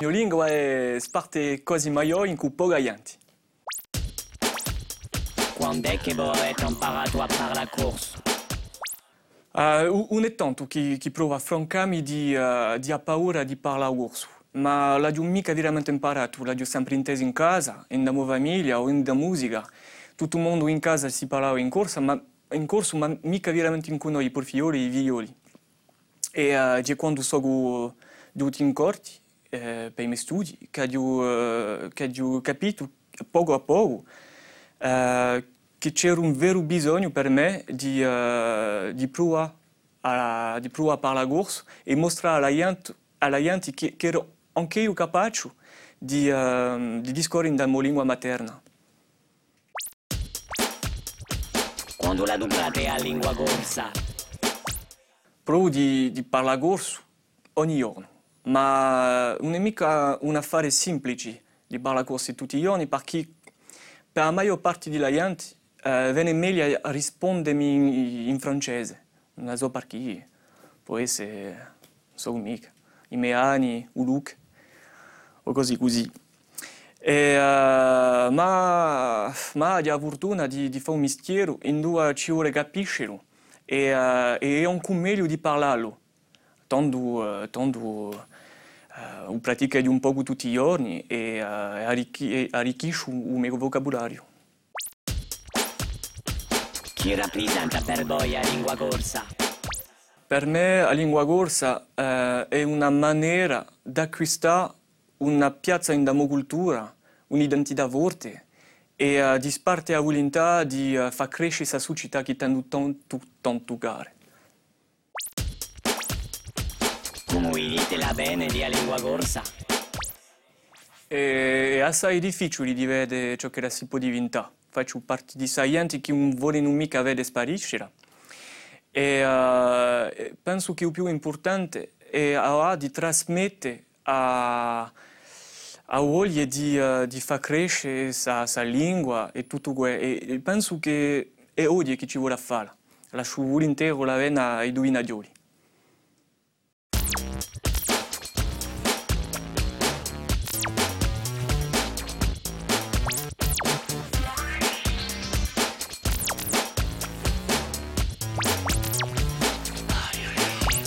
mia lingua è parte quasi maior in cui poca gente. Quando è che voi avete imparato a parlare corso? Uh, ogni tanto che, che prova a francarmi di, uh, di ha paura di parlare urso, ma l'ho mica veramente imparato, l'ho sempre inteso in casa, in da mia famiglia o in da musica. Tutto il mondo in casa si parlava in corsa, ma in corso, ma mica veramente in noi i porfioli e i violi. E uh, quando sono venuto in corti eh, per i miei studi, che ho, che ho capito poco a poco uh, che c'era un vero bisogno per me di, uh, di, provare, a, di provare a parlare corso e mostrare alla gente, alla gente che, che ero anche io capace di, uh, di discorrere nella mia lingua materna. Quando la dublate a lingua corsa? Provo di, di parlare corso ogni giorno, ma non è mica un affare semplice di parlare corso tutti i giorni perché per la maggior parte della gente uh, viene meglio rispondermi in, francese. Non so perché, può essere, non so mica, i miei anni, o look, o così così. E, uh, ma, ma la fortuna di, di fare un mestiere in cui ci vuole capirlo e, uh, e è anche meglio di parlarlo. Tanto, uh, tanto uh, ho praticato un po' tutti i giorni e uh, arricchisco il mio vocabolario. Chi rappresenta per voi la lingua corsa? Per me la lingua corsa eh, è una maniera di acquistare una piazza in della cultura, un'identità forte e uh, di sparte la volontà di uh, far crescere questa società che tanto, tanto, tanto cara. Come dite la bene di la lingua corsa? È assai difficile di vedere ciò che la si può diventare faccio parte di gente che non vuole mica vedere spariscere. E uh, penso che il più importante è uh, di trasmettere a, a voglia di, uh, di far crescere la lingua e tutto questo. E, penso che è oggi che ci vuole fare. Lascio volentieri la vena ai due nagioli.